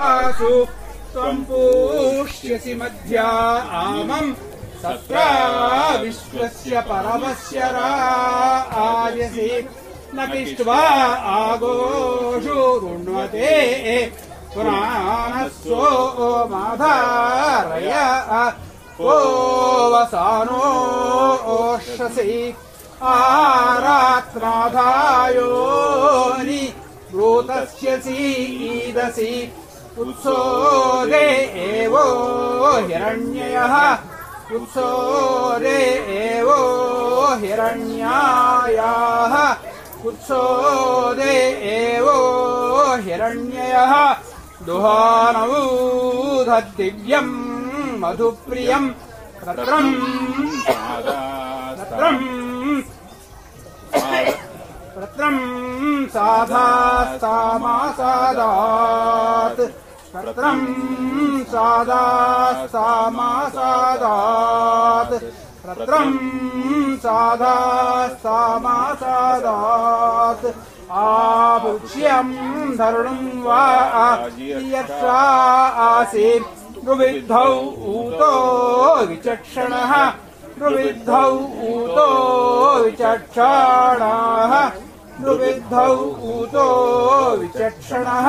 त्वम् पूष्यसि मध्या आमम् सत्रा विश्वस्य परमस्य राजसि। न पिष्ट्वा आगोषु रुण्वते। पुराणस्वो माधारय। को वसानो ओषसि आरात्राधायोनि ब्रूतस्यसि ईदसि उत्सोदे एवो हिरण्ययः। उत्सोदे एवो हिरण्यायाः। उत्सोदे एवो हिरण्ययः। दुहानवूधद्दिव्यम् मधुप्रियम् रत्रम् रत्रम् साधास्तामासादात् रत्रम् साधास्तामासादात् रत्रम् साधास्तामासादात् आपुष्यम् धरुणम् वा यक्षा आसीत्। रुविद्धौ ऊतो विचक्षणः। रुविद्धौ ऊतो विचक्षणाः। रुविद्धौ ऊतो विचक्षणः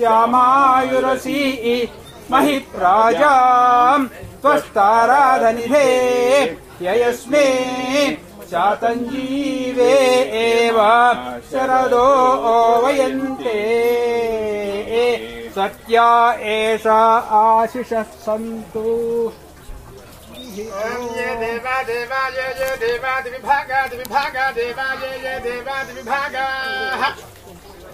श्यामायुरसी महिप्राजाम् त्वस्ताराधनिधे ययस्मे शातञ्जीवे एव शरदो वयन्ते। सत्या एषा आशिषः सन्तु। देवा देवा जय जय विभागाद् देवा जय जय देवादिविभागाः।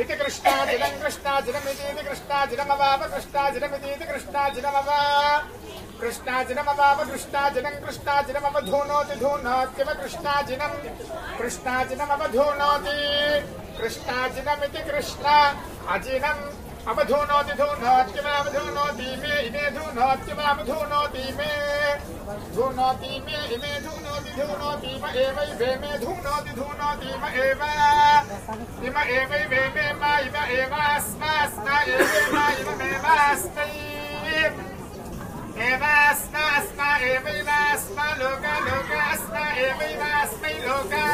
इति कृष्णाजिनम् कृष्णाजिनमिति कृष्णाजिनमवाप कृष्णाजिनमिति कृष्णाजिनमव कृष्णाजिनमवाप कृष्णाजिनम् कृष्णाजिनमवधूनोति धूनोत्यव कृष्णाजिनम् कृष्णाजिनमवधूनोति कृष्णाजिनमिति कृष्ण अजिनम् अवधूनोति धूनोत्यवावधूनोति मे इमे धूनोत्यवावधूनोति मे। धूनोति मे इमे धूनोति धूनोति म एवैवे मे धूनोति धूनोति म एव। Ima eva eva eva ima eva asma asma eva eva ima eva asma eva asma asma eva eva asma loga loga asma eva eva asma loga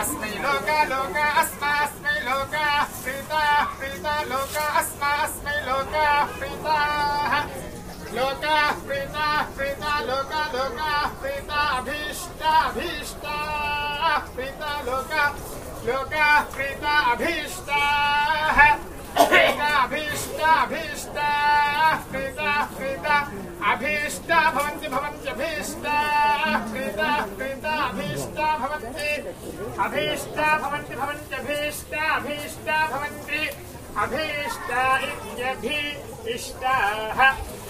asma loga loga asma asma loga frida frida loga asma asma loga frida loga frida frida loga loga frida abhishta abhishta frida loga लोका प्रीता अभीष्टाः प्रीता अभीष्टा। अभीष्टा प्रीता प्रीता अभीष्टा भवन्ति भवन्त्यभीष्टा प्रीता प्रीता अभीष्टा भवन्ति। अभीष्टा भवन्ति भवन्त्यभीष्टा अभीष्टा। भवन्ति अभीष्टा इत्यभि इष्टाः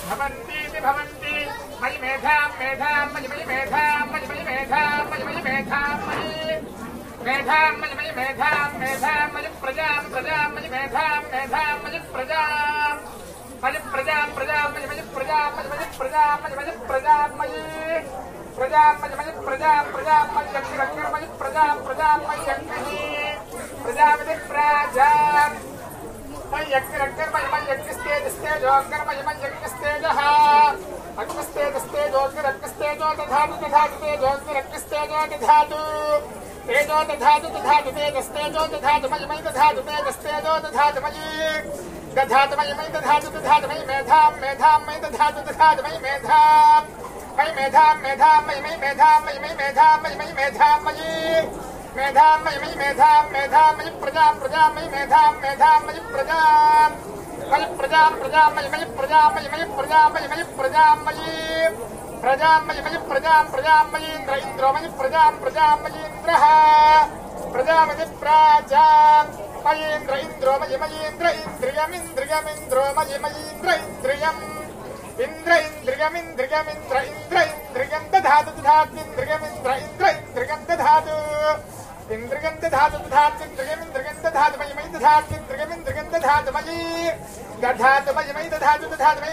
भवन्तीति भवन्ति। मयि मेधां मेधां मयि मयि मेधां मयि मयि मेधां मयि मयि मेधां मयि मेधां मयि मेधां मेधां मयि प्रजां प्रजां मयि मेधां मेधां मयि प्रजां मयि प्रजां प्रजां प्रजां प्रजां प्रजां प्रजां प्रजां प्रजां प्रजां प्रजां प्राजां दधातु दधातु तेजोऽग्निरग्निस्तेजो दधातु तेजो दधातु दधातु तेजस्तेजो, दधातु मयि मयि, दधातु तेजस्तेजो, दधातु मयि। दधातु मयि मयि, दधातु दधातु मयि, मेधां मेधां, मयि, दधातु दधातु मयि, मेधां। मयि, मेधां मेधां, मयि मयि, मेधां, मयि मयि, मेधां, मयि मयि, मेधां, मयि। मेधामयि मेधां मेधामयि प्रजां प्रजामयि मेधां मेधामयि प्रजां। मयि, प्रजां प्रजामयि मयि मयि प्रजामयि मयि प्रजामयि प्रजामयि मयि प्रजां प्रजामयि इन्द्र इन्द्रो मयि प्रजां प्रजामयि इन्द्रः प्रजामयि प्राजा मयीन्द्र इन्द्रो मयि मयीन्द्र इन्द्रियमिन्द्रियमिन्द्रो मयि मयीन्द्र इन्द्रियम् इन्द्र इन्द्रियमिन्द्रियमिन्द्र इन्द्र इन्द्रियम् दधातु दधात्मिन्द्रियमिन्द्र इन्द्र इन्द्रियम् दधातु। इन्द्रियम् दधातु दधात्मिन्द्रियमिन्द्रियम् दधातु मयि मयि दधात्मिन्द्रियमिन्द्रियम् दधातु मयि मयि मयि दधातु मयि मयि दधातु मयि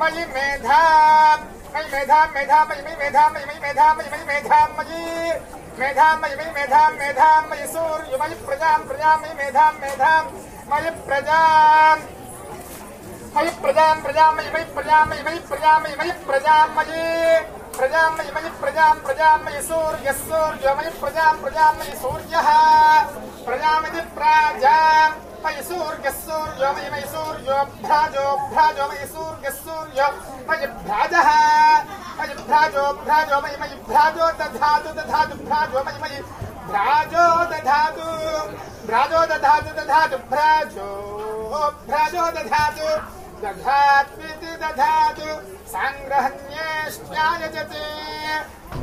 मयि मेधाम् मयि मेधाम् मयि मेधाम् मयि प्रजां प्रजां मयि मयि प्रजां मयि मयि प्रजां मयि मयि प्रजां मयि प्रजां मयि मयि प्रजां प्रजां मयि सूर्यः सूर्यो मयि प्रजां प्रजां मयि सूर्यः। प्रजामयि प्राजां मयि सूर्यः सूर्यो मयि सूर्यो भ्राजो भ्राजो मयि सूर्यः सूर्यो मयि भ्राजः। मयि भ्राजो भ्राजो मयि मयि भ्राजो दधातु दधातु भ्राजो मयि मयि भ्राजो दधातु। भ्राजो दधातु दधातु भ्राजो भ्राजो दधातु। दधात्विति दधातु साङ्ग्रहण्येष्टायजते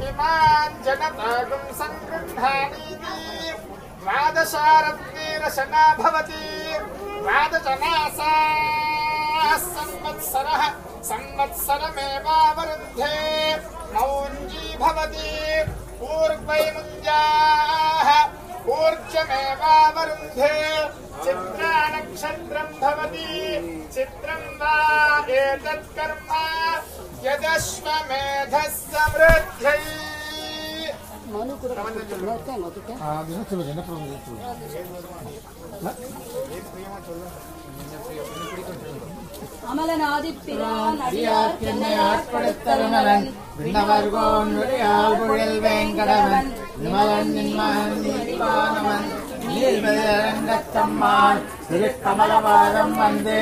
इमान् जनतागुं सङ्गृह्णामीति द्वादशारत्नेरशना भवति द्वादशमासा संवत्सरः संवत्सरमेवावरुन्धे मौञ्जी भवति। पूर्वैमुञ्जाः ऊर्जमेवावरुन्धे चित्राणक्षत्रम् भवति चित्रम् वा एतत् कर्म यदश्वमेधः समृद्ध्यै அமலநாதிப்பிரான் அடியார் தென்னையார் படுத்தருமலன் விண்ணவர்கோன் வெங்கடவன். நீர்மலரங்கத்தம்மாள் திருக்கமலவாதம் வந்து